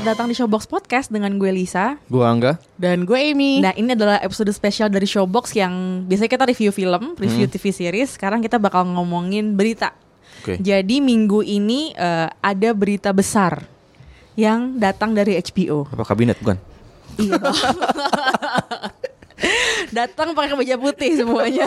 Selamat datang di Showbox Podcast dengan gue Lisa. Gua Angga. Dan gue Amy. Nah, ini adalah episode spesial dari Showbox yang biasanya kita review film, review TV series. Sekarang kita bakal ngomongin berita. Oke. Jadi minggu ini eh, ada berita besar yang datang dari HBO. Apa kabinet bukan? Iya. Datang pakai kemeja putih semuanya.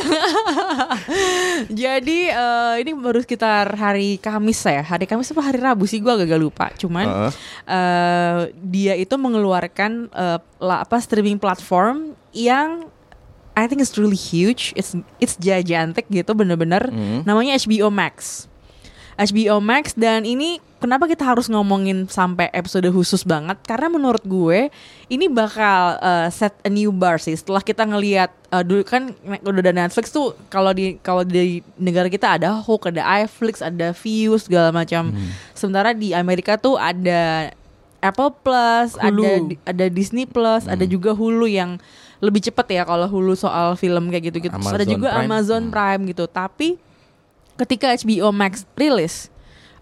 Jadi eh, ini baru sekitar hari Kamis ya. Hari Kamis apa hari Rabu sih gue agak lupa. Cuman Heeh. eh, dia itu mengeluarkan eh, la- apa streaming platform yang I think it's really huge. It's it's gigantic gitu bener-bener. Hmm. Namanya HBO Max. HBO Max dan ini kenapa kita harus ngomongin sampai episode khusus banget karena menurut gue ini bakal uh, set a new bar sih setelah kita ngelihat uh, dulu kan udah ada Netflix tuh kalau di kalau di negara kita ada Hook, ada iFlix, ada View segala macam. Sementara di Amerika tuh ada Apple Plus, Hulu. ada ada Disney Plus, ada juga Hulu yang lebih cepet ya kalau Hulu soal film kayak gitu-gitu. Terus ada juga Prime. Amazon Prime gitu. Tapi ketika HBO Max rilis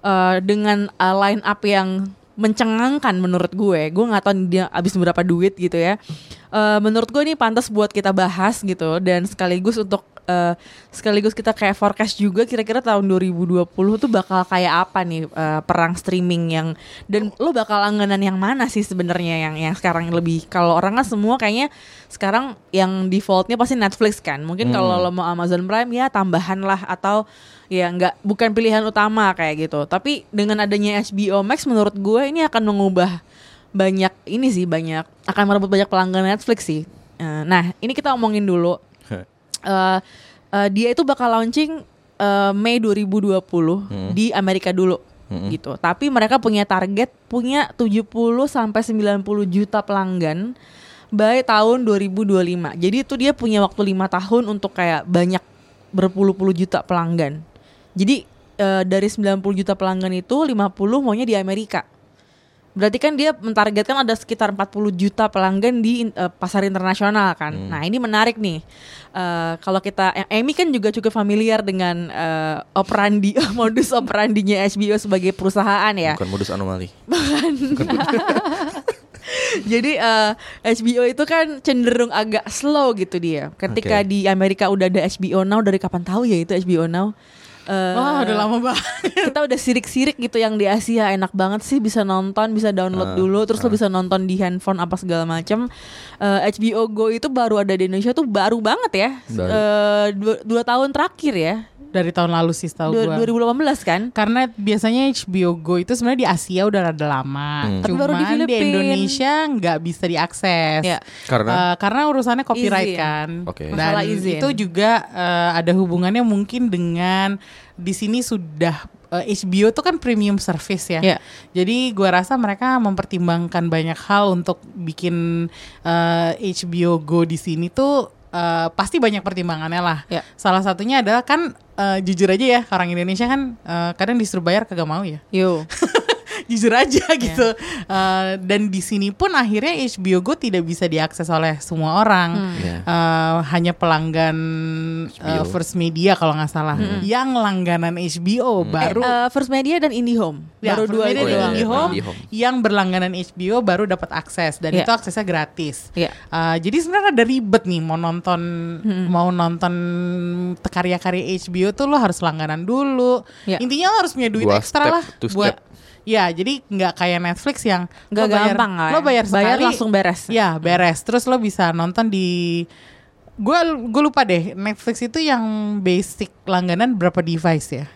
uh, dengan uh, line up yang mencengangkan menurut gue, gue nggak tahu dia habis berapa duit gitu ya. Uh, menurut gue ini pantas buat kita bahas gitu dan sekaligus untuk uh, sekaligus kita kayak forecast juga kira-kira tahun 2020 tuh bakal kayak apa nih uh, perang streaming yang dan lo bakal langganan yang mana sih sebenarnya yang yang sekarang lebih kalau orang kan semua kayaknya sekarang yang defaultnya pasti Netflix kan. Mungkin kalau lo mau Amazon Prime ya tambahan lah atau ya nggak bukan pilihan utama kayak gitu. Tapi dengan adanya HBO Max menurut gue ini akan mengubah banyak ini sih banyak akan merebut banyak pelanggan Netflix sih. Eh, nah ini kita omongin dulu eh eh, dia itu bakal launching eh, Mei 2020 di Amerika dulu gitu. Tapi mereka punya target punya 70 sampai 90 juta pelanggan by tahun 2025. Jadi itu dia punya waktu lima tahun untuk kayak banyak berpuluh-puluh juta pelanggan. Jadi eh, dari 90 juta pelanggan itu 50 maunya di Amerika. Berarti kan dia mentargetkan ada sekitar 40 juta pelanggan di eh, pasar internasional kan. Nah ini menarik nih. Eh, kalau kita, eh, Amy kan juga cukup familiar dengan eh, operandi modus operandinya HBO sebagai perusahaan ya. Bukan modus anomali. Jadi eh, HBO itu kan cenderung agak slow gitu dia. Ketika Oke. di Amerika udah ada HBO Now dari kapan tahu ya itu HBO Now. Eh, Wah udah lama banget. kita udah sirik-sirik gitu yang di Asia enak banget sih bisa nonton bisa download Ah, dulu terus lo bisa nonton di handphone apa segala macam Eh, HBO Go itu baru ada di Indonesia tuh baru banget ya Baru. Eh, dua, dua tahun terakhir ya Dari tahun lalu sih Dua- gue. 2018 kan Karena biasanya HBO Go itu sebenarnya di Asia udah rada lama. Hmm. Tapi Cuman baru di di, Filipina. Indonesia nggak bisa diakses. Ya. Karena Eh, karena urusannya copyright Izin. kan. Oke. Dan Masalah izin. itu juga eh, ada hubungannya mungkin dengan di sini sudah eh, HBO itu kan premium service ya. Ya. Jadi gua rasa mereka mempertimbangkan banyak hal untuk bikin eh, HBO Go di sini tuh eh, pasti banyak pertimbangannya lah. Ya. Salah satunya adalah kan eh, jujur aja ya orang Indonesia kan eh, kadang disuruh bayar kagak mau ya. yo jujur aja gitu. Eh, dan di sini pun akhirnya HBO Go tidak bisa diakses oleh semua orang. Iya. Eh, hanya pelanggan HBO. First Media kalau nggak salah. Yang langganan HBO baru Eh, First Media dan IndiHome Ya, baru First dua Media itu dan. IndiHome, IndiHome. yang berlangganan HBO baru dapat akses dan Iya. itu aksesnya gratis. Iya. Uh, jadi sebenarnya ada ribet nih mau nonton Hmm. mau nonton karya-karya HBO tuh lo harus langganan dulu. Iya. Intinya lo harus punya duit Dua ekstra step, lah buat step. Ya, jadi nggak kayak Netflix yang Nggak bayar, gampang lah Lo ya. bayar Bayar sekali, langsung beres. Ya, beres. Terus lo bisa nonton di gue gue lupa deh Netflix itu yang basic langganan berapa device ya?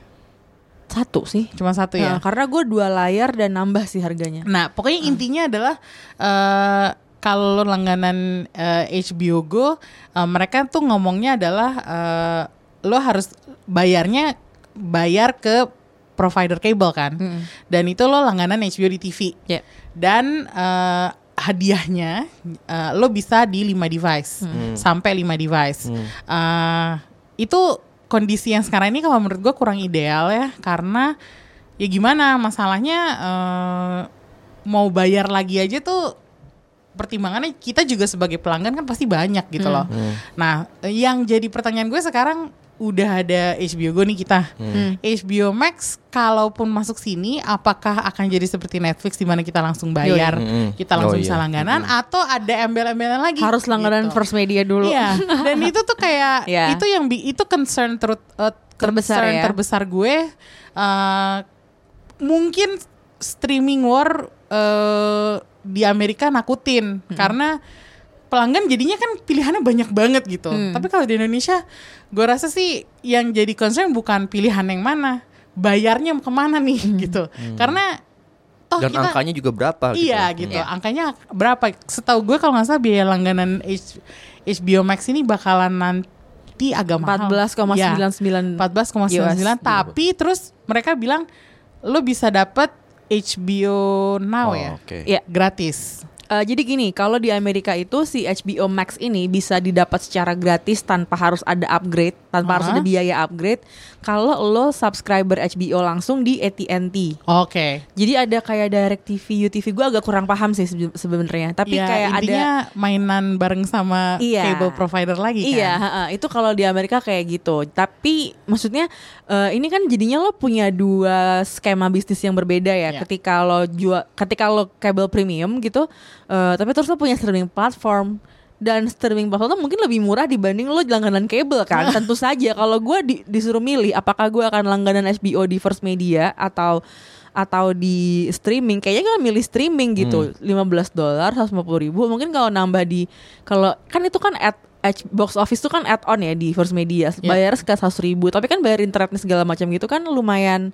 satu sih Cuma satu ya. Nah, karena gue dua layar dan nambah sih harganya Nah, pokoknya intinya adalah eh kalau langganan eh, HBO Go, eh, mereka tuh ngomongnya adalah eh, lo harus bayarnya bayar ke provider kabel kan, dan itu lo langganan HBO di TV. Ya. Dan eh, hadiahnya eh, lo bisa di 5 device. Sampai 5 device. Eh, itu kondisi yang sekarang ini kalau menurut gue kurang ideal ya. Karena ya gimana masalahnya eh, mau bayar lagi aja tuh pertimbangannya kita juga sebagai pelanggan kan pasti banyak gitu loh. Nah, yang jadi pertanyaan gue sekarang udah ada HBO Go nih kita. HBO Max kalaupun masuk sini apakah akan jadi seperti Netflix di mana kita langsung bayar, Mm-mm. kita langsung Oh, bisa iya. langganan atau ada embel-embelan lagi? Harus langganan gitu. First Media dulu. Iya, dan itu tuh kayak Iya. itu yang itu concern terut eh, Terbesar concern ya. terbesar gue eh, mungkin streaming war eh, di Amerika nakutin karena pelanggan jadinya kan pilihannya banyak banget gitu. Tapi kalau di Indonesia, gue rasa sih yang jadi concern bukan pilihan yang mana, bayarnya ke mana nih gitu. Karena toh Dan kita angkanya juga berapa gitu. Iya gitu, angkanya berapa? Setahu gue kalau nggak salah biaya langganan H- HBO Max ini bakalan nanti agak mahal. 14,99 Ya, 14,99 tapi terus mereka bilang lo bisa dapat HBO Now Oh, ya, oke. Iya. gratis. Eh, jadi gini, kalau di Amerika itu si HBO Max ini bisa didapat secara gratis tanpa harus ada upgrade, tanpa harus Aha. ada biaya upgrade. Kalau lo subscriber HBO langsung di AT&T. Oke. Jadi ada kayak Direct TV, UTV gue agak kurang paham sih sebe- sebenarnya. Tapi Ya, kayak ada mainan bareng sama Iya. cable provider lagi kan. Iya, ha-ha. itu kalau di Amerika kayak gitu. Tapi maksudnya eh, ini kan jadinya lo punya dua skema bisnis yang berbeda ya. Iya. Ketika lo jual, ketika lo kabel premium gitu, eh, tapi terus lo punya streaming platform dan streaming platform tuh mungkin lebih murah dibanding lo langganan kabel kan. Tentu saja. Kalau gue di- disuruh milih apakah gue akan langganan HBO di First Media atau atau di streaming kayaknya gue milih streaming gitu. 15 dolar 150 ribu. Mungkin kalau nambah di kalau kan itu kan at box office itu kan add on ya di First Media. Ya. bayar sekitar 100 ribu. Tapi kan bayar internetnya segala macam gitu kan lumayan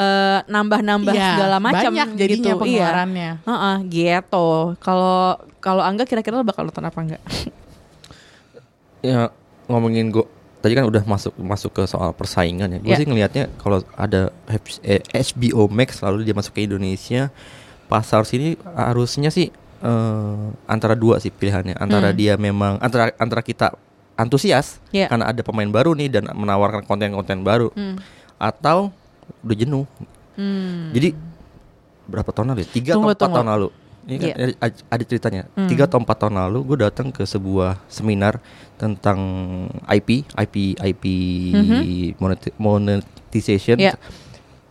eh, nambah-nambah Iya, segala macam gitu. pengeluarannya. Iya. Heeh, gitu. Kalau kalau Angga kira-kira lo bakal nonton apa enggak? Ya ngomongin go tadi kan udah masuk masuk ke soal persaingan ya. Gue Ya. sih ngelihatnya kalau ada H- eh, HBO Max lalu dia masuk ke Indonesia, pasar sini harusnya sih eh, antara dua sih pilihannya. Antara Hmm. dia memang antara antara kita antusias Ya. karena ada pemain baru nih dan menawarkan konten-konten baru Hmm. atau udah jenuh. Hmm. Jadi berapa tahun lalu? ya? Tiga Tunggu, atau empat tunggu. tahun lalu. Ini kan Iya. ada, ada ceritanya. Hmm. Tiga atau empat tahun lalu, gue datang ke sebuah seminar tentang IP, IP, IP moneti- monetization. Iya.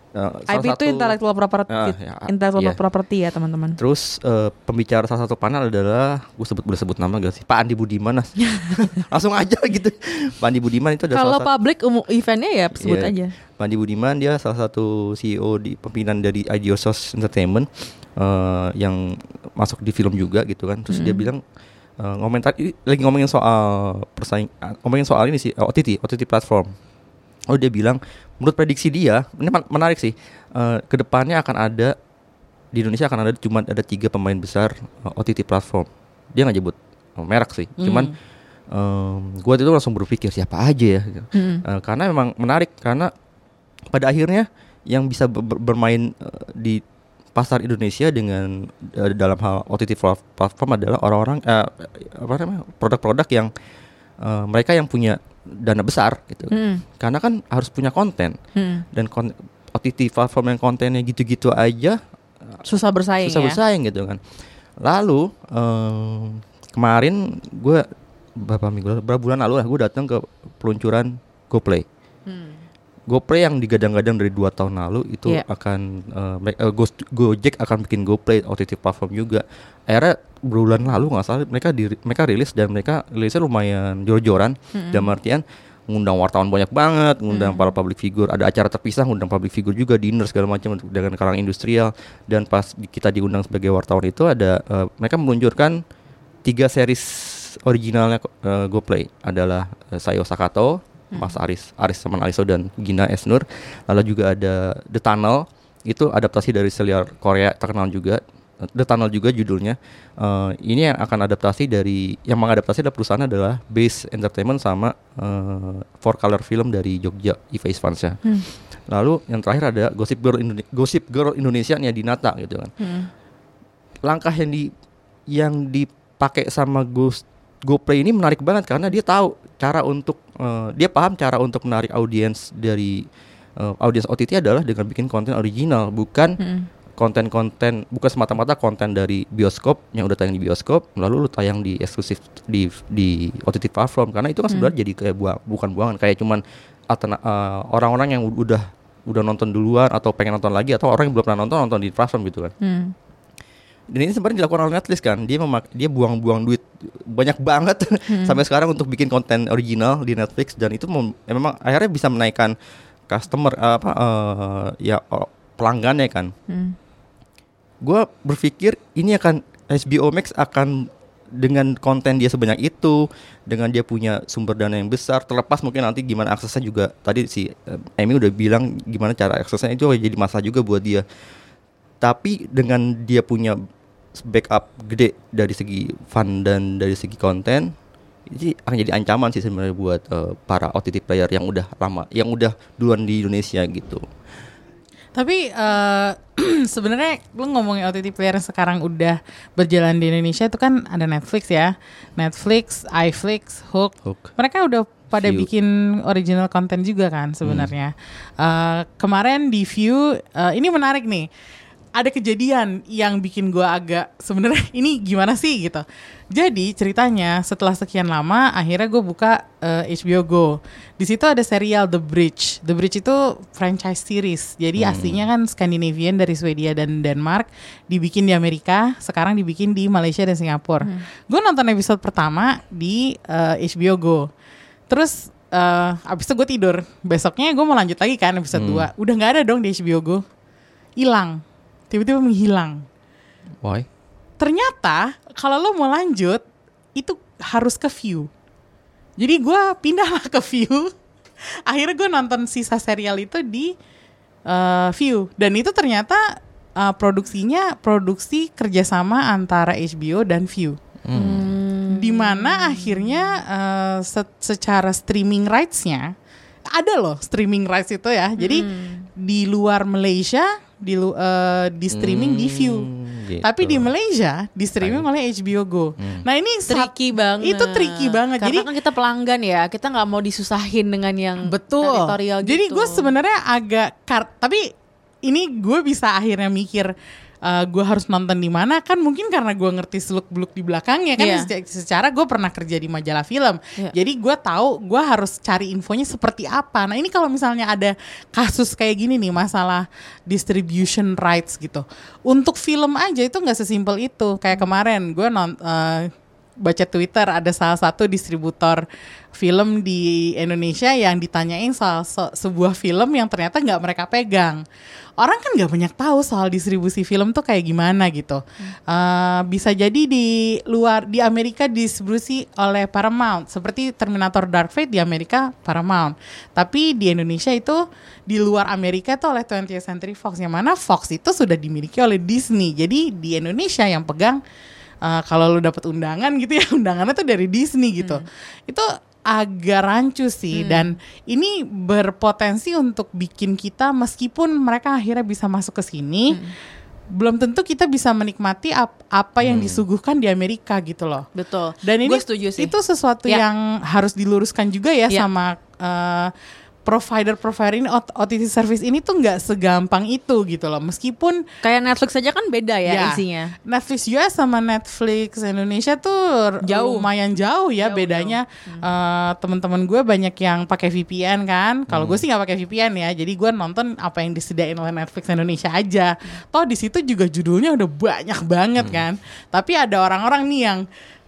Uh, salah IP itu satu- intellectual property, Ah, ya, intellectual iya. property ya teman-teman. Terus uh, pembicara salah satu panel adalah gue sebut boleh sebut nama gak sih Pak Andi Budiman langsung aja gitu Pak Andi Budiman itu adalah Kalau salah satu public umum eventnya ya sebut Iya. aja. Pak Andi Budiman dia salah satu CEO di pimpinan dari Ideosos Entertainment eh, yang masuk di film juga gitu kan. Terus dia bilang eh, ngomentar lagi ngomongin soal persaing ah, ngomongin soal ini sih eh, OTT OTT platform. Oh dia bilang menurut prediksi dia ini men- menarik sih eh, ke depannya akan ada di Indonesia akan ada cuma ada tiga pemain besar eh, OTT platform. Dia nggak nyebut eh, merek sih, cuman gue itu langsung berpikir siapa aja ya. Hmm. Eh, karena memang menarik karena pada akhirnya yang bisa ber- ber- bermain eh, di pasar Indonesia dengan eh, dalam hal OTT pla- platform adalah orang-orang eh, apa namanya produk-produk yang eh, mereka yang punya dana besar gitu. Hmm. Karena kan harus punya konten Hmm. dan kon- OTT platform yang kontennya gitu-gitu aja Susah bersaing susah ya. bersaing gitu kan. Lalu eh, kemarin gue beberapa minggu lalu, beberapa bulan lalu lah gue datang ke peluncuran GoPlay. Hmm. GoPlay yang digadang-gadang dari dua tahun lalu itu Iya. akan eh, me- eh, Go- Gojek akan bikin GoPlay OTT platform juga. Akhirnya bulan lalu nggak salah mereka di, mereka rilis dan mereka rilisnya lumayan jor-joran. Dalam artian ngundang wartawan banyak banget, ngundang para public figure, ada acara terpisah ngundang public figure juga dinner segala macam dengan kalangan industrial dan pas kita diundang sebagai wartawan itu ada eh, mereka meluncurkan tiga series originalnya eh, GoPlay adalah eh, Sayo Sakato, Mas Aris, Aris sama Aliso dan Gina Esnur. Lalu juga ada The Tunnel, itu adaptasi dari serial Korea terkenal juga. The Tunnel juga judulnya. Eh, ini yang akan adaptasi dari yang mengadaptasi adalah perusahaan adalah Base Entertainment sama eh, Four Color Film dari Jogja, Iva Isfansyah. Lalu yang terakhir ada Gossip Girl Indonesia, Gossip Girl Indonesia nih Dinata gitu kan Hmm. langkah yang di yang dipakai sama Go GoPlay ini menarik banget karena dia tahu cara untuk eh, dia paham cara untuk menarik audiens dari eh, audiens OTT adalah dengan bikin konten original bukan Hmm. konten-konten bukan semata-mata konten dari bioskop yang udah tayang di bioskop lalu lu tayang di eksklusif di di OTT platform karena itu kan sebenarnya jadi kayak buang, bukan buangan kayak cuman eh, orang-orang yang udah udah nonton duluan atau pengen nonton lagi atau orang yang belum pernah nonton nonton di platform gitu kan Hmm. Dan ini sebenarnya dilakukan oleh Netflix kan dia memak dia buang-buang duit banyak banget sampai sekarang untuk bikin konten original di Netflix dan itu mem- ya memang akhirnya bisa menaikkan customer eh, apa eh, ya pelanggannya kan Hmm. gue berpikir ini akan HBO Max akan dengan konten dia sebanyak itu, dengan dia punya sumber dana yang besar, terlepas mungkin nanti gimana aksesnya juga. Tadi si eh, Amy udah bilang gimana cara aksesnya itu jadi masalah juga buat dia. Tapi dengan dia punya backup gede dari segi fun dan dari segi konten, ini akan jadi ancaman sih sebenarnya buat eh, para OTT player yang udah lama, yang udah duluan di Indonesia gitu. Tapi eh, sebenarnya lu ngomongin OTT player yang sekarang udah berjalan di Indonesia itu kan ada Netflix ya. Netflix, iFlix, Hook. Hook. Mereka udah pada View. bikin original content juga kan sebenarnya. Eh, kemarin di View eh, ini menarik nih. Ada kejadian yang bikin gua agak sebenarnya ini gimana sih gitu. Jadi ceritanya setelah sekian lama akhirnya gue buka eh, HBO Go. Di situ ada serial The Bridge. The Bridge itu franchise series. Jadi aslinya kan Scandinavian dari Swedia dan Denmark, dibikin di Amerika, sekarang dibikin di Malaysia dan Singapura. Gue nonton episode pertama di eh, HBO Go. Terus eh abis itu gue tidur. Besoknya gue mau lanjut lagi kan episode 2. Udah nggak ada dong di HBO Go. Hilang. Tiba-tiba menghilang. Why? Ternyata kalau lo mau lanjut itu harus ke view. Jadi gue pindahlah ke view. Akhirnya gue nonton sisa serial itu di eh, view. Dan itu ternyata eh, produksinya produksi kerjasama antara HBO dan view. Di mana akhirnya se- secara streaming rights-nya ada loh streaming rights itu ya. Jadi di luar Malaysia di lu- eh, di streaming di view. Hmm, gitu. Tapi di Malaysia di streaming oleh HBO Go. Nah ini saat- tricky banget. Itu tricky banget. Karena Jadi kan kita pelanggan ya, kita nggak mau disusahin dengan yang betul. teritorial gitu. Jadi gue sebenarnya agak kar tapi ini gue bisa akhirnya mikir eh, gue harus nonton di mana kan mungkin karena gue ngerti seluk beluk di belakangnya kan? Iya. seca- secara gue pernah kerja di majalah film. Iya. jadi gue tahu gue harus cari infonya seperti apa. Nah ini kalau misalnya ada kasus kayak gini nih masalah distribution rights gitu. Untuk film aja itu nggak sesimpel itu. Kayak kemarin gue non eh, baca Twitter ada salah satu distributor film di Indonesia yang ditanyain soal se- sebuah film yang ternyata nggak mereka pegang. Orang kan nggak banyak tahu soal distribusi film tuh kayak gimana gitu. Eh, bisa jadi di luar di Amerika distribusi oleh Paramount seperti Terminator Dark Fate di Amerika Paramount. Tapi di Indonesia itu di luar Amerika itu oleh 20th Century Fox yang mana Fox itu sudah dimiliki oleh Disney. Jadi di Indonesia yang pegang Uh, kalau lu dapat undangan gitu ya undangannya tuh dari Disney gitu itu agak rancu sih dan ini berpotensi untuk bikin kita meskipun mereka akhirnya bisa masuk ke sini belum tentu kita bisa menikmati ap- apa yang disuguhkan di Amerika gitu loh betul. dan ini Gue setuju sih. itu sesuatu Ya. yang harus diluruskan juga ya Ya. sama uh, provider-provider ini OTT service ini tuh nggak segampang itu gitu loh meskipun Kayak Netflix aja kan beda ya, Ya. isinya. Netflix US sama Netflix Indonesia tuh Jauh. lumayan jauh ya Jauh, bedanya. Eh, Teman-teman gue banyak yang pakai VPN kan. Kalau gue sih nggak pakai VPN ya. Jadi gue nonton apa yang disediain oleh Netflix Indonesia aja. Toh di situ juga judulnya udah banyak banget kan. Tapi ada orang-orang nih yang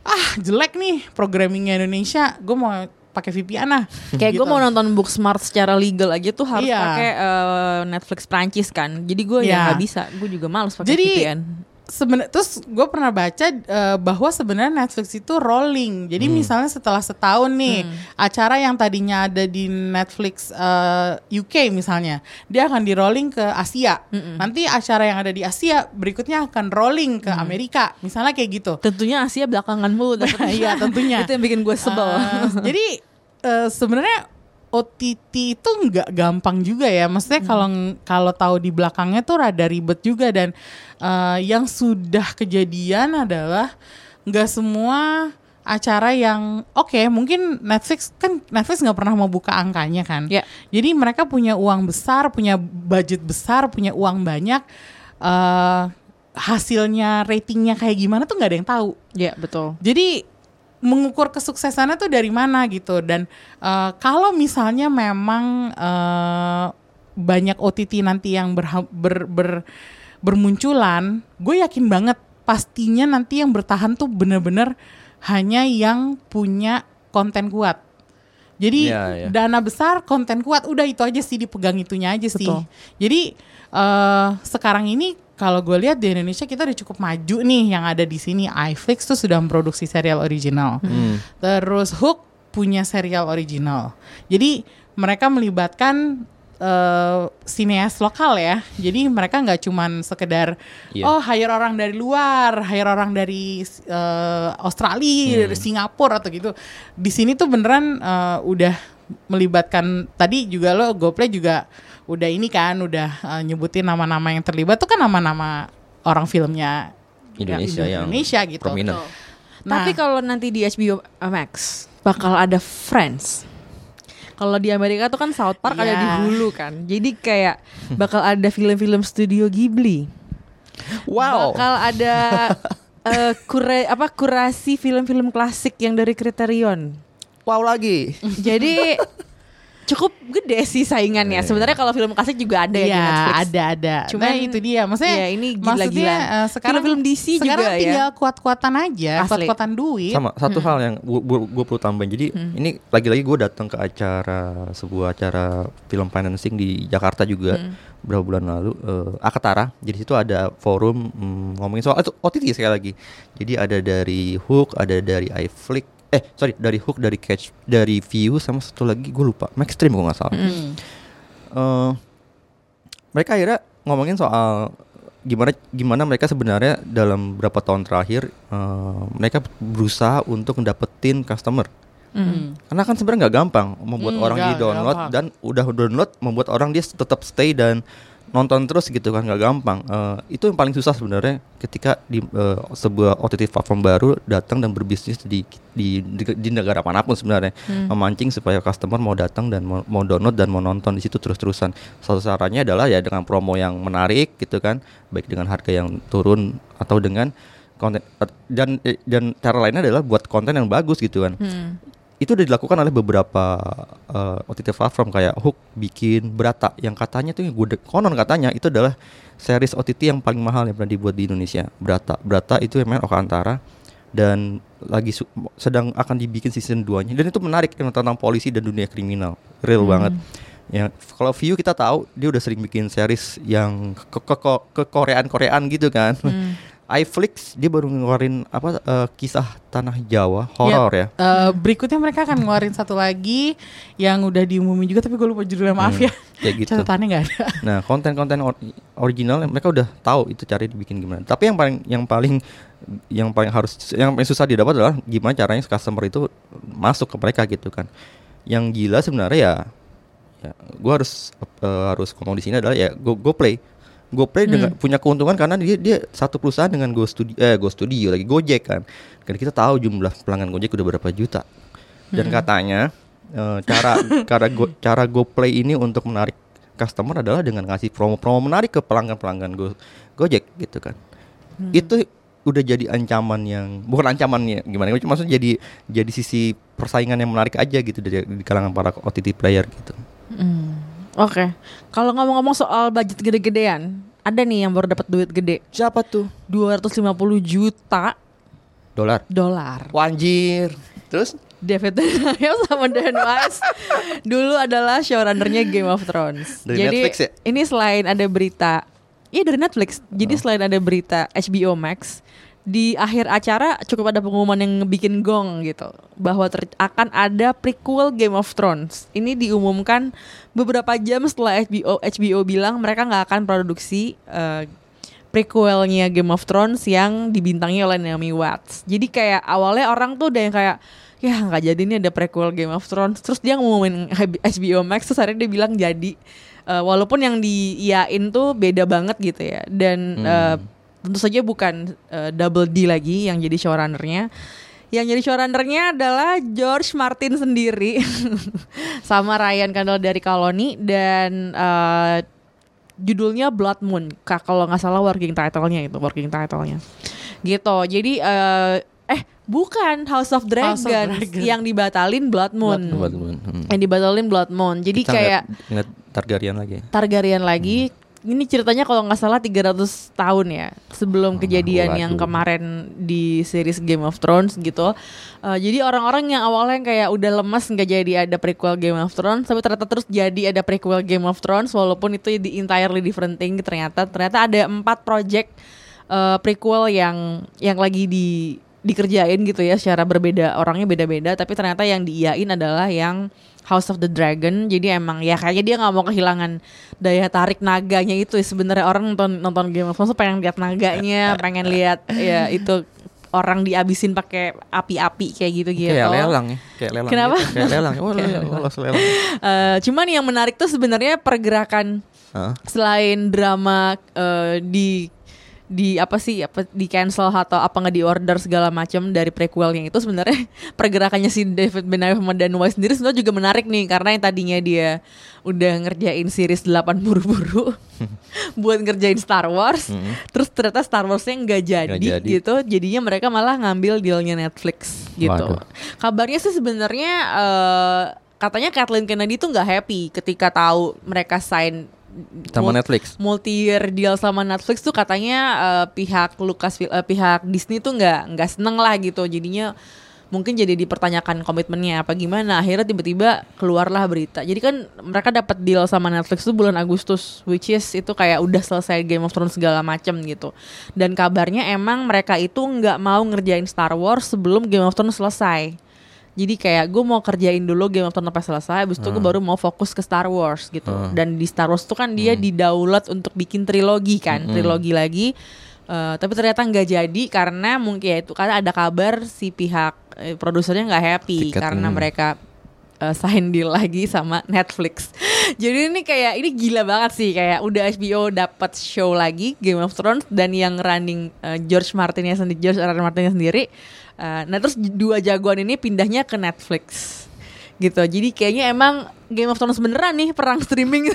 ah jelek nih programmingnya Indonesia. Gue mau pakai VPN lah. Kayak gue Gitu. mau nonton Booksmart secara legal aja tuh harus Iya. pakai eh, Netflix Prancis kan. Jadi gue Iya. ya nggak bisa. Gue juga males pakai VPN. Sebenarnya terus gue pernah baca eh, bahwa sebenarnya Netflix itu rolling. Jadi Hmm. misalnya setelah setahun nih acara yang tadinya ada di Netflix eh, UK misalnya, dia akan di rolling ke Asia. Nanti acara yang ada di Asia berikutnya akan rolling ke Hmm. Amerika. Misalnya kayak gitu. Tentunya Asia belakangan mulu. Iya, tentunya. Itu yang bikin gue sebel. Eh, jadi eh, sebenarnya OTT itu nggak gampang juga ya. Maksudnya kalau kalau tahu di belakangnya tuh rada ribet juga dan eh, yang sudah kejadian adalah nggak semua acara yang oke mungkin Netflix kan Netflix nggak pernah mau buka angkanya kan. Ya. Jadi mereka punya uang besar, punya budget besar, punya uang banyak. eh hasilnya ratingnya kayak gimana tuh nggak ada yang tahu. Ya betul. Jadi mengukur kesuksesannya tuh dari mana gitu dan eh, kalau misalnya memang eh, banyak OTT nanti yang berha- ber, ber- bermunculan, gue yakin banget pastinya nanti yang bertahan tuh bener-bener hanya yang punya konten kuat. Jadi Iya, iya. dana besar, konten kuat, udah itu aja sih dipegang itunya aja sih. Betul. Jadi eh sekarang ini kalau gue lihat di Indonesia kita udah cukup maju nih yang ada di sini. iFlix tuh sudah memproduksi serial original. Terus Hook punya serial original. Jadi mereka melibatkan sineas lokal ya. Jadi mereka nggak cuman sekedar Iya. oh hire orang dari luar, hire orang dari eh, Australia, dari Singapura atau gitu. Di sini tuh beneran eh, udah melibatkan tadi juga lo GoPlay juga udah ini kan udah eh, nyebutin nama-nama yang terlibat tuh kan nama-nama orang filmnya Indonesia yang Indonesia gitu. prominent. Nah, Tapi kalau nanti di HBO Max bakal ada Friends. Kalau di Amerika tuh kan South Park ada di Iya. Hulu kan. Jadi kayak bakal ada film-film studio Ghibli. Wow. Bakal ada eh, kura apa kurasi film-film klasik yang dari Criterion. Wow lagi. Jadi cukup gede sih saingannya. Sebenarnya kalau film klasik juga ada ya di Iya, Netflix. ada ada. Cuman, nah, itu dia. Maksudnya iya, ini maksudnya gila-gilaan. eh, sekarang Film-film DC sekarang juga ya. tinggal kuat-kuatan aja, kuat-kuatan duit. Sama satu hal yang gue perlu tambahin. Jadi ini lagi-lagi gue datang ke acara sebuah acara film financing di Jakarta juga beberapa bulan lalu. eh, Akatara. Jadi situ ada forum mm, ngomongin soal itu OTT sekali lagi. Jadi ada dari Hook, ada dari iFlix. Eh sorry dari Hook, dari Catch, dari View sama satu lagi gue lupa. Maxstream gue nggak salah. Hmm. eh mereka akhirnya ngomongin soal gimana gimana mereka sebenarnya dalam beberapa tahun terakhir eh, mereka berusaha untuk dapetin customer Hmm. karena kan sebenarnya nggak gampang membuat Hmm, orang di download dan udah download membuat orang dia tetap stay dan nonton terus gitu kan nggak gampang. Eh, itu yang paling susah sebenarnya ketika di eh, sebuah OTT platform baru datang dan berbisnis di di di, di negara mana pun sebenarnya. Memancing supaya customer mau datang dan mau, mau download dan mau nonton di situ terus-terusan. Satu caranya adalah ya dengan promo yang menarik gitu kan baik dengan harga yang turun atau dengan konten dan dan cara lainnya adalah buat konten yang bagus gitu kan itu udah dilakukan oleh beberapa uh, OTT platform kayak Hook bikin Berata yang katanya tuh yang gue konon katanya itu adalah series OTT yang paling mahal yang pernah dibuat di Indonesia Berata Berata itu yang main Oka Antara dan lagi sedang akan dibikin season 2 nya dan itu menarik yang tentang polisi dan dunia kriminal real banget ya kalau view kita tahu dia udah sering bikin series yang ke ke, ke, ke Koreaan Koreaan gitu kan iFlix dia baru ngeluarin apa eh, kisah tanah Jawa horor ya Eh, berikutnya mereka akan ngeluarin satu lagi yang udah diumumin juga tapi gue lupa judulnya maaf ya. kayak gitu. Catatannya nggak ada. Nah, konten-konten or- original mereka udah tahu itu cara dibikin gimana. Tapi yang paling yang paling yang paling harus yang paling susah didapat adalah gimana caranya customer itu masuk ke mereka gitu kan. Yang gila sebenarnya ya ya gua harus eh, harus ngomong di sini adalah ya go go play. GoPlay dengan punya keuntungan karena dia dia satu perusahaan dengan Go Studio eh Go Studio lagi Gojek kan. Dan kita tahu jumlah pelanggan Gojek udah berapa juta. Dan katanya eh, cara cara go, cara GoPlay ini untuk menarik customer adalah dengan ngasih promo-promo menarik ke pelanggan-pelanggan Go, Gojek gitu kan. Itu udah jadi ancaman yang bukan ancamannya gimana cuma maksudnya jadi jadi sisi persaingan yang menarik aja gitu dari di kalangan para OTT player gitu. Oke. Kalau ngomong-ngomong soal budget gede-gedean, ada nih yang baru dapat duit gede. Siapa tuh? 250 juta Dolar. dolar. Wanjir. Terus David Benayo sama Dan Wise dulu adalah showrunnernya Game of Thrones. Dari Jadi Netflix ya? ini selain ada berita, iya dari Netflix. Jadi Oh. selain ada berita HBO Max, di akhir acara cukup ada pengumuman yang bikin gong gitu bahwa ter- akan ada prequel Game of Thrones. Ini diumumkan beberapa jam setelah HBO HBO bilang mereka nggak akan produksi eh, prequelnya Game of Thrones yang dibintangi oleh Naomi Watts. Jadi kayak awalnya orang tuh udah yang kayak ya nggak jadi nih ada prequel Game of Thrones terus dia ngumumin HBO Max terus akhirnya dia bilang jadi Eh, walaupun yang diiyain tuh beda banget gitu ya dan eh, tentu saja bukan eh, Double D lagi yang jadi showrunnernya yang jadi showrunnernya adalah George Martin sendiri sama Ryan Condal dari Colony dan eh, judulnya Blood Moon Kak, kalau nggak salah working title-nya itu working title-nya gitu jadi eh, eh bukan House of Dragons, House of Dragon. yang dibatalin Blood Moon, Blood Moon, hmm. yang dibatalin Blood Moon jadi Kita kayak ngeliat- ngeliat Targaryen lagi. Targaryen lagi. Hmm. Ini ceritanya kalau nggak salah 300 tahun ya sebelum kejadian yang waduh. kemarin di series Game of Thrones gitu. Eh, jadi orang-orang yang awalnya kayak udah lemas nggak jadi ada prequel Game of Thrones, tapi ternyata terus jadi ada prequel Game of Thrones walaupun itu di entirely different thing ternyata ternyata ada empat project eh, prequel yang yang lagi di dikerjain gitu ya secara berbeda orangnya beda-beda tapi ternyata yang diiyain adalah yang House of the Dragon jadi emang ya kayaknya dia nggak mau kehilangan daya tarik naganya itu ya. sebenarnya orang nonton nonton Game of Thrones pengen lihat naganya pengen lihat ya itu orang dihabisin pakai api-api kayak gitu gitu Kayak lelang ya, kayak lelang. Kenapa? gitu. Kayak lelang. Oh, lolos lelang. Eh, cuman yang menarik tuh sebenarnya pergerakan Hah? selain drama eh, di di apa sih apa di cancel atau apa nggak di order segala macam dari prequelnya itu sebenarnya pergerakannya si David Benayev sama Dan Weiss sendiri sebenarnya juga menarik nih karena yang tadinya dia udah ngerjain series 8 buru-buru buat ngerjain Star Wars terus ternyata Star Warsnya nggak jadi, jadi. gitu jadinya mereka malah ngambil dealnya Netflix gitu Waduh. kabarnya sih sebenarnya eh, katanya Kathleen Kennedy tuh nggak happy ketika tahu mereka sign Sama Netflix. multi-year deal sama Netflix tuh katanya eh, pihak Lucas pihak Disney tuh nggak nggak seneng lah gitu. Jadinya mungkin jadi dipertanyakan komitmennya apa gimana. Akhirnya tiba-tiba keluarlah berita. Jadi kan mereka dapat deal sama Netflix tuh bulan Agustus which is itu kayak udah selesai Game of Thrones segala macem gitu. Dan kabarnya emang mereka itu nggak mau ngerjain Star Wars sebelum Game of Thrones selesai jadi kayak gue mau kerjain dulu Game of Thrones sampai selesai, habis itu gue baru mau fokus ke Star Wars gitu. Dan di Star Wars tuh kan dia didaulat untuk bikin trilogi kan, trilogi lagi. Eh, tapi ternyata nggak jadi karena mungkin ya itu karena ada kabar si pihak eh, produsernya nggak happy Tiket, karena hmm. mereka eh, sign deal lagi sama Netflix. Jadi ini kayak ini gila banget sih kayak udah HBO dapat show lagi Game of Thrones dan yang running eh, George Martinnya sendiri George R. R. Martinnya sendiri. Eh, nah terus dua jagoan ini pindahnya ke Netflix gitu. Jadi kayaknya emang Game of Thrones beneran nih perang streaming.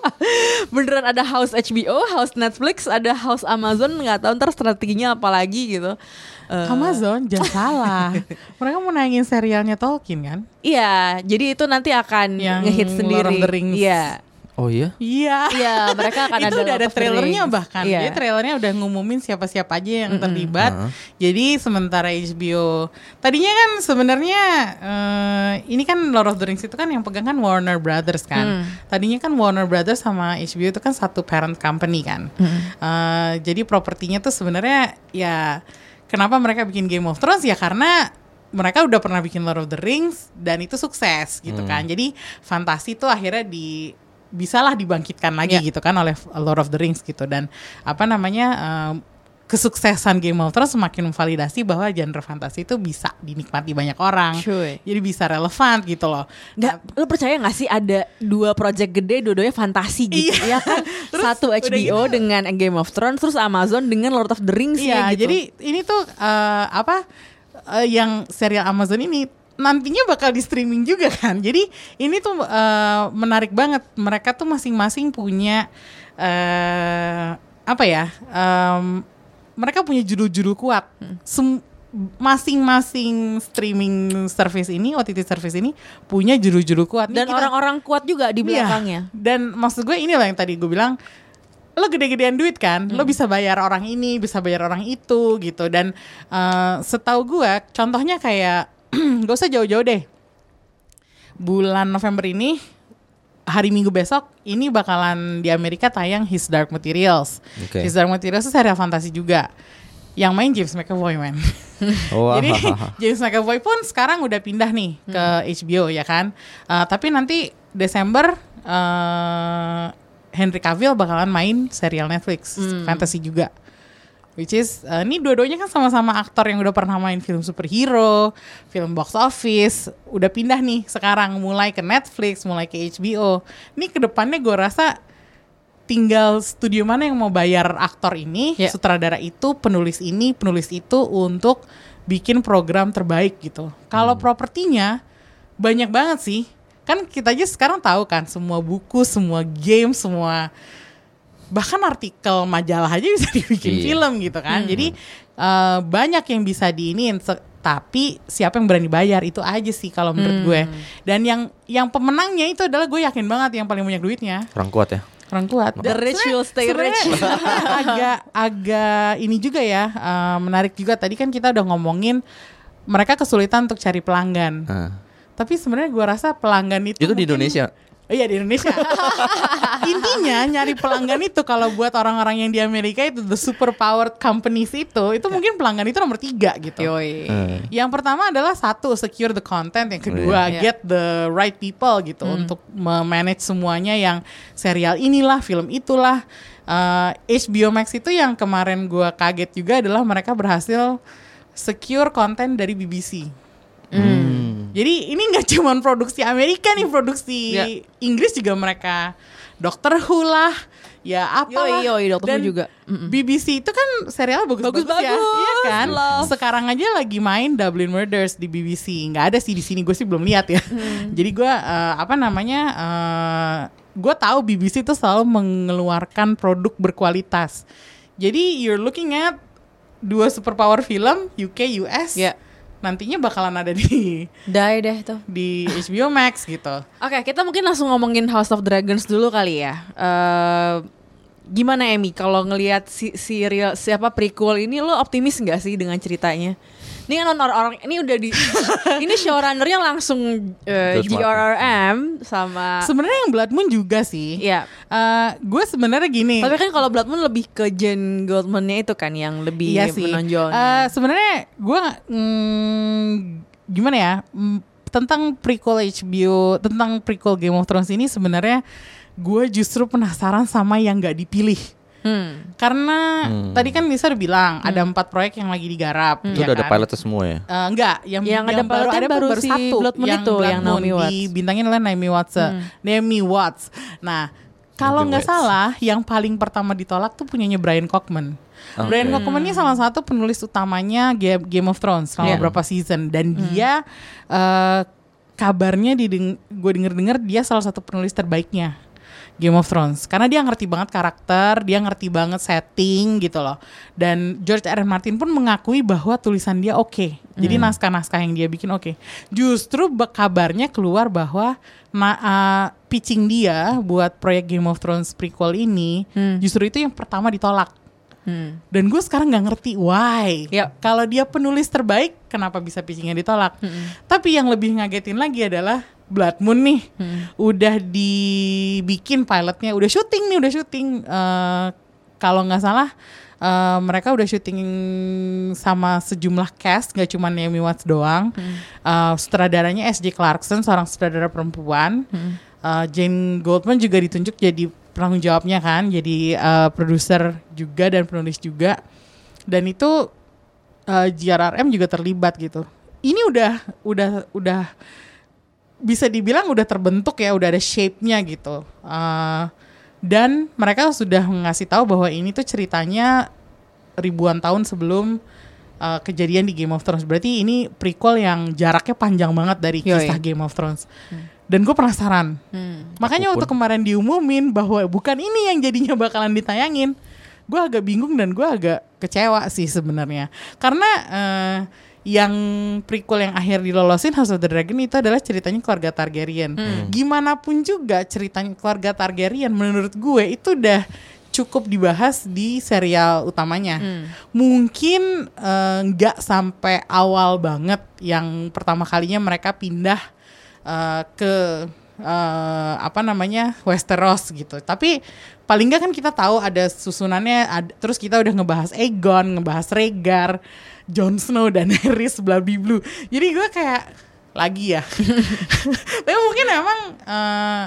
beneran ada house HBO, house Netflix, ada house Amazon nggak tahu ntar strateginya apa lagi gitu. Eh, Amazon jangan salah. Mereka mau nangin serialnya Tolkien kan? Iya, jadi itu nanti akan Yang ngehit sendiri. Iya. Oh iya? Iya. Iya, mereka akan itu ada udah ada trailernya Rings. bahkan. Iya. Jadi trailernya udah ngumumin siapa-siapa aja yang terlibat. Jadi sementara HBO tadinya kan sebenarnya eh, ini kan Lord of the Rings itu kan yang pegang kan Warner Brothers Mm. kan. Tadinya kan Warner Brothers sama HBO itu kan satu parent company kan. Eh, jadi propertinya tuh sebenarnya ya kenapa mereka bikin Game of Thrones ya karena mereka udah pernah bikin Lord of the Rings dan itu sukses gitu kan. Jadi fantasi tuh akhirnya di bisalah dibangkitkan lagi Ya. gitu kan oleh Lord of the Rings gitu dan apa namanya em, kesuksesan Game of Thrones semakin memvalidasi bahwa genre fantasi itu bisa dinikmati banyak orang. Cuy. Jadi bisa relevan gitu loh. Nggak, lu percaya gak sih ada dua project gede dua-duanya fantasi gitu Iya. ya kan? Terus Satu HBO gitu- dengan Game of Thrones terus Amazon dengan Lord of the Rings Iya, ya gitu. jadi ini tuh eh, apa eh, yang serial Amazon ini nantinya bakal di streaming juga kan. Jadi ini tuh eh, menarik banget. Mereka tuh masing-masing punya eh apa ya? em, mereka punya judul-judul kuat. Sem- masing-masing streaming service ini, OTT service ini punya judul-judul kuat. Dan orang-orang kuat juga di Iya. belakangnya. Dan maksud gue ini yang tadi gue bilang lo gede-gedean duit kan, lo bisa bayar orang ini, bisa bayar orang itu gitu. Dan eh, setahu gue, contohnya kayak gak usah jauh-jauh deh. Bulan November ini, hari Minggu besok ini bakalan di Amerika tayang His Dark Materials. Oke. His Dark Materials itu serial fantasi juga. Yang main James McAvoy man. Oh, Jadi. James McAvoy pun sekarang udah pindah nih ke HBO ya kan. Eh, tapi nanti Desember eh Henry Cavill bakalan main serial Netflix fantasy juga. Which is uh, ini dua-duanya kan sama-sama aktor yang udah pernah main film superhero, film box office, udah pindah nih sekarang mulai ke Netflix, mulai ke HBO. Ini ke depannya gue rasa tinggal studio mana yang mau bayar aktor ini, Ya. sutradara itu, penulis ini, penulis itu untuk bikin program terbaik gitu. Kalau propertinya banyak banget sih. Kan kita aja sekarang tahu kan semua buku, semua game, semua bahkan artikel majalah aja bisa dibikin Iya. film gitu kan. Jadi eh, banyak yang bisa diinin tapi siapa yang berani bayar itu aja sih kalau menurut gue. Dan yang yang pemenangnya itu adalah gue yakin banget yang paling banyak duitnya Kurang kuat ya. orang kuat. The rich will stay rich. Agak agak ini juga ya eh, menarik juga tadi kan kita udah ngomongin mereka kesulitan untuk cari pelanggan. Nah, Tapi sebenarnya gua rasa pelanggan itu itu di Indonesia. Oh iya di Indonesia. Intinya nyari pelanggan itu kalau buat orang-orang yang di Amerika itu the super powered companies itu itu mungkin pelanggan itu nomor tiga gitu. Yoi. Eh. Yang pertama adalah satu secure the content, yang kedua Iya. get the right people gitu untuk memanage semuanya yang serial inilah, film itulah. Uh, HBO Max itu yang kemarin gua kaget juga adalah mereka berhasil secure konten dari BBC. Hmm. Jadi ini nggak cuma produksi Amerika nih, produksi Ya. Inggris juga mereka Doctor Who lah, ya apalah. Yoi, yoi, Doctor Who juga. Mm-mm. BBC itu kan serial bagus-bagus ya, iya kan? love. Sekarang aja lagi main Dublin Murders di BBC, nggak ada sih di sini gue sih belum lihat ya. Hmm. Jadi gue eh, apa namanya? eh, gue tahu BBC itu selalu mengeluarkan produk berkualitas. Jadi you're looking at dua superpower film UK US. Ya. Nantinya bakalan ada di Die deh tuh. di HBO Max gitu. Oke, kita mungkin langsung ngomongin House of Dragons dulu kali ya. Eh gimana Emmy kalau ngelihat si serial siapa prequel ini lo optimis nggak sih dengan ceritanya? Ini kan orang-orang ini udah di ini showrunnernya langsung eh, George GRRM sama Sebenarnya yang Blood Moon juga sih. ya. Eh, gue sebenarnya gini. Tapi kan kalau Blood Moon lebih ke Jen Goldman-nya itu kan yang lebih iya sih. menonjolnya. Eh, sebenarnya gue mm, gimana ya mm, tentang prequel HBO tentang prequel Game of Thrones ini sebenarnya gue justru penasaran sama yang nggak dipilih. Hmm. Karena Hmm. tadi kan Lisa udah bilang ada empat proyek yang lagi digarap. Itu ya udah ada kan? pilotnya semua ya. Eh, enggak, yang, Yang ada baru ada baru baru, si satu Blood Moon itu, Blood yang Naomi Moon, Watts. dibintangin oleh Naomi Watts. Naomi Watts. Nah, kalau Naomi nggak salah, yang paling pertama ditolak tuh punyanya Brian Cockman. Oke. Brian Cockman ini salah satu penulis utamanya Ga- Game of Thrones selama Iya. beberapa season dan dia eh, kabarnya dideng gue denger-dengar dia salah satu penulis terbaiknya Game of Thrones karena dia ngerti banget karakter, dia ngerti banget setting gitu loh. Dan George R. R. Martin pun mengakui bahwa tulisan dia oke. Jadi naskah-naskah yang dia bikin oke. Justru be- kabarnya keluar bahwa na- uh, pitching dia buat proyek Game of Thrones prequel ini justru itu yang pertama ditolak. Hmm. Dan gue sekarang nggak ngerti why. Yap. Kalau dia penulis terbaik, kenapa bisa pitchingnya ditolak? Tapi yang lebih ngagetin lagi adalah Blood Moon nih, udah dibikin pilotnya, udah syuting nih, udah syuting. Eh, Kalau nggak salah, eh, mereka udah syuting sama sejumlah cast, nggak cuma Naomi Watts doang. Eh, sutradaranya S.J. Clarkson, seorang sutradara perempuan. Eh, Jane Goldman juga ditunjuk jadi penanggung jawabnya kan, jadi eh, produser juga dan penulis juga. Dan itu eh, GRRM juga terlibat gitu. Ini udah udah udah bisa dibilang udah terbentuk ya, udah ada shape-nya gitu. Eh, dan mereka sudah ngasih tahu bahwa ini tuh ceritanya ribuan tahun sebelum eh, kejadian di Game of Thrones. Berarti ini prequel yang jaraknya panjang banget dari Yoi. kisah Game of Thrones. Dan gue penasaran. Hmm. Makanya Aku waktu kemarin diumumin bahwa bukan ini yang jadinya bakalan ditayangin, gue agak bingung dan gue agak kecewa sih sebenarnya. Karena eh, yang prequel yang akhir dilolosin House of the Dragon itu adalah ceritanya keluarga Targaryen. Gimana pun juga ceritanya keluarga Targaryen menurut gue itu udah cukup dibahas di serial utamanya. Mungkin eh, nggak sampai awal banget yang pertama kalinya mereka pindah eh, ke eh, apa namanya Westeros gitu. Tapi paling nggak kan kita tahu ada susunannya. ad- terus kita udah ngebahas Aegon, ngebahas Rhaegar, Jon Snow dan Daenerys bla bla bla. Jadi gue kayak lagi ya. Tapi mungkin emang eh,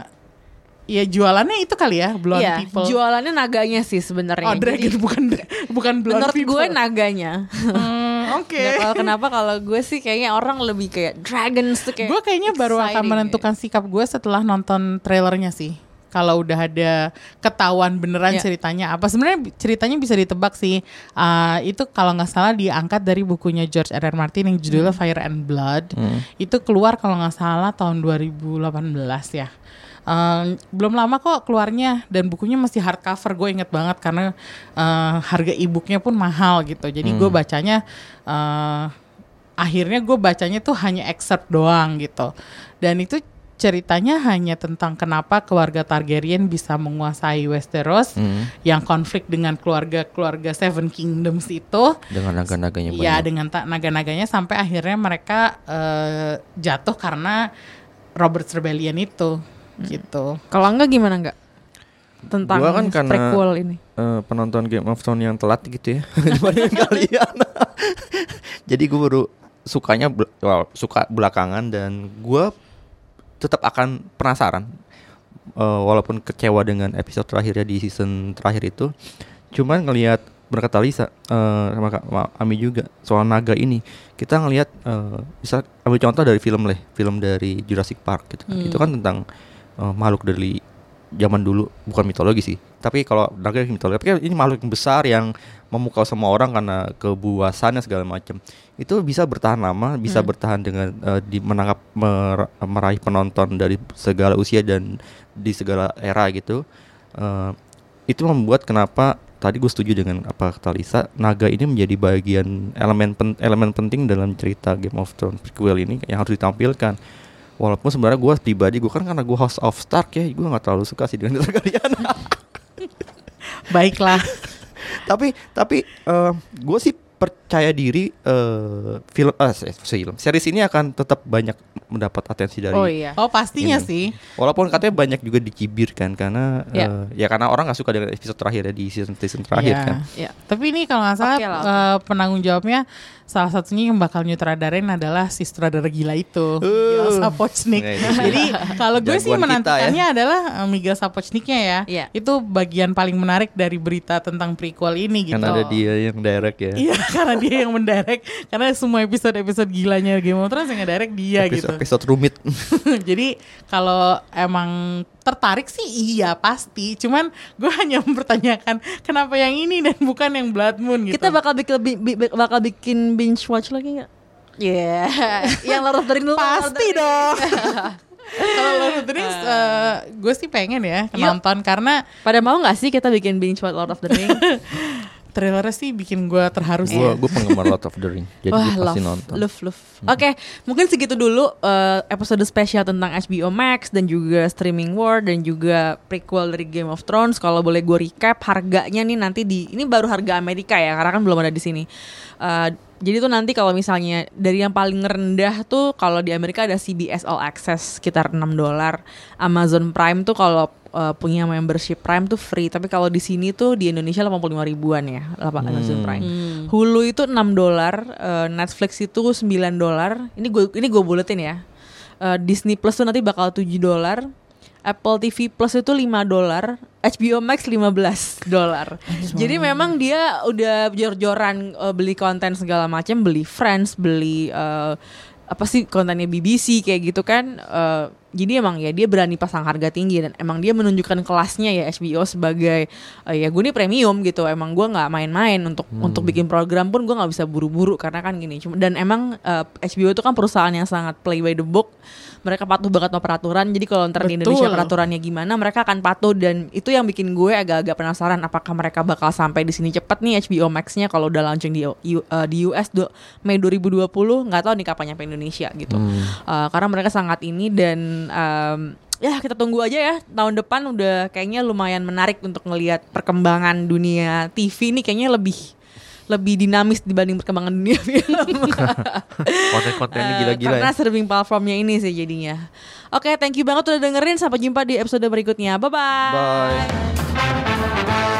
ya jualannya itu kali ya blonde Iya, people. jualannya naganya sih sebenarnya. oh dragon Jadi, bukan bukan blonde menurut people. gue naganya. Hmm, Oke. Nggak tahu kenapa kalau gue sih kayaknya orang lebih kayak dragons tuh kayak. Gue kayaknya baru akan menentukan sikap gue setelah nonton trailernya sih. Kalau udah ada ketahuan beneran Iya. ceritanya apa, sebenarnya ceritanya bisa ditebak sih. Ah, itu kalau nggak salah diangkat dari bukunya George R. R. Martin yang judulnya Fire and Blood. Itu keluar kalau nggak salah tahun 2018 ya. Eh, belum lama kok keluarnya dan bukunya masih hardcover gue inget banget karena eh, harga e-booknya pun mahal gitu jadi gue bacanya eh, akhirnya gue bacanya tuh hanya excerpt doang gitu dan itu ceritanya hanya tentang kenapa keluarga Targaryen bisa menguasai Westeros Hmm. yang konflik dengan keluarga-keluarga Seven Kingdoms itu dengan naga-naganya ya banyak. dengan naga-naganya sampai akhirnya mereka eh, jatuh karena Robert's Rebellion itu gitu Kalau enggak gimana enggak? Tentang Gua kan karena- prequel ini. Eh, penonton Game of Thrones yang telat gitu ya dibanding kalian. Jadi gue baru sukanya well, suka belakangan dan gue tetap akan penasaran Eh, walaupun kecewa dengan episode terakhirnya di season terakhir itu. Cuman ngelihat berkata Lisa eh, sama Kak Ami juga soal naga ini kita ngelihat eh, misal ambil contoh dari film lah film dari Jurassic Park gitu kan. itu kan tentang eh, makhluk dari zaman dulu bukan mitologi sih tapi kalau naga mitologi tapi ini makhluk yang besar yang memukau semua orang karena kebuasannya segala macam itu bisa bertahan lama bisa bertahan dengan eh, di menangkap mer- meraih penonton dari segala usia dan di segala era gitu. Eh, itu membuat kenapa tadi gue setuju dengan apa kata Lisa naga ini menjadi bagian elemen pen- elemen penting dalam cerita Game of Thrones prequel ini yang harus ditampilkan. Walaupun sebenarnya gue pribadi gue kan karena gue House of Stark ya gue nggak terlalu suka sih dengan Targaryen baiklah. Tapi tapi gue sih percaya diri eh, film eh, se- film series ini akan tetap banyak mendapat atensi dari Oh iya. oh pastinya Ini. sih Walaupun katanya banyak juga dicibir kan karena Ya. eh, ya karena orang nggak suka dengan episode terakhir ya di season season terakhir Iya. kan. Ya. Tapi ini kalau nggak salah Oke lah, oke. eh, penanggung jawabnya salah satunya yang bakal nyutradarin adalah si sutradara gila itu, Miguel Uh. Sapochnik. Nah, itu Jadi kalau gue sih kita menantikannya adalah eh, Miguel Sapochniknya ya. Iya. Itu bagian paling menarik dari berita tentang prequel ini gitu. Kan ada dia yang direct ya. Iya, karena dia yang mendirect. Karena semua episode-episode gilanya Game of Thrones yang ngedirect dia episode, gitu. episode rumit. Jadi kalau emang tertarik sih iya pasti. Cuman gue hanya mempertanyakan kenapa yang ini dan bukan yang Blood Moon gitu. Kita bakal bikin bi- bi- bakal bikin binge watch lagi nggak? Iya, yang Lord of the Rings pasti dong. Kalau Lord of the Rings, eh, gue sih pengen ya Yuk. nonton karena Pada mau nggak sih kita bikin binge watch Lord of the Rings? Trailernya sih bikin gue terharu sih. Gue penggemar Lord of the Ring, jadi Wah, pasti love, nonton. love, love. Oke, mungkin segitu dulu eh, episode spesial tentang HBO Max dan juga streaming war dan juga prequel dari Game of Thrones. Kalau boleh gue recap harganya nih nanti di ini baru harga Amerika ya karena kan belum ada di sini. Eh, jadi tuh nanti kalau misalnya dari yang paling rendah tuh kalau di Amerika ada CBS All Access sekitar 6 dolar. Amazon Prime tuh kalau eh, punya membership Prime tuh free, tapi kalau di sini tuh di Indonesia 85 ribuan ya, apa Amazon Prime. Hulu itu 6 dolar, eh, Netflix itu 9 dolar. Ini gue ini gue buletin ya. Eh, Disney Plus tuh nanti bakal 7 dolar. Apple TV Plus itu 5 dolar, HBO Max 15 dolar. Jadi memang dia udah jor-joran eh, beli konten segala macam, beli Friends, beli eh, apa sih kontennya BBC kayak gitu kan. Eh, jadi emang ya dia berani pasang harga tinggi dan emang dia menunjukkan kelasnya ya HBO sebagai eh, ya gue nih premium gitu. Emang gue nggak main-main untuk untuk bikin program pun gue nggak bisa buru-buru karena kan gini. Cuma dan emang eh, HBO itu kan perusahaan yang sangat play by the book. Mereka patuh banget sama peraturan. Jadi kalau ntar di Indonesia peraturannya gimana, mereka akan patuh dan itu yang bikin gue agak-agak penasaran apakah mereka bakal sampai di sini cepat nih HBO Max-nya kalau udah launching di U- eh, di US do- Mei 2020 nggak tahu nih kapan nyampe Indonesia gitu. Eh, karena mereka sangat ini dan em, ya kita tunggu aja ya tahun depan udah kayaknya lumayan menarik untuk ngelihat perkembangan dunia TV ini kayaknya lebih lebih dinamis dibanding perkembangan dunia film. Konten-kontennya gila-gila Karena ya. platformnya ini sih jadinya. Oke, thank you banget udah dengerin. Sampai jumpa di episode berikutnya. Bye-bye. Bye.